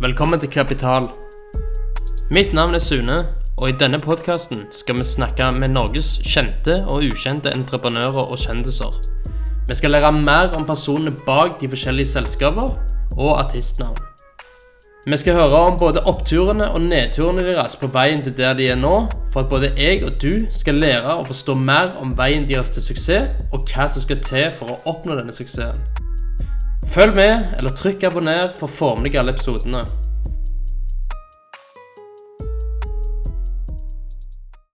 Velkommen til Kapital. Mitt navn er Sune, og i denne podkasten skal vi snakke med Norges kjente og ukjente entreprenører og kjendiser. Vi skal lære mer om personene bak de forskjellige selskaper og artistnavn. Vi skal høre om både oppturene og nedturene deres på veien til der de er nå, for at både jeg og du skal lære å forstå mer om veien deres til suksess, og hva som skal til for å oppnå denne suksessen. Følg med, eller trykk abonner for å få med deg alle episodene.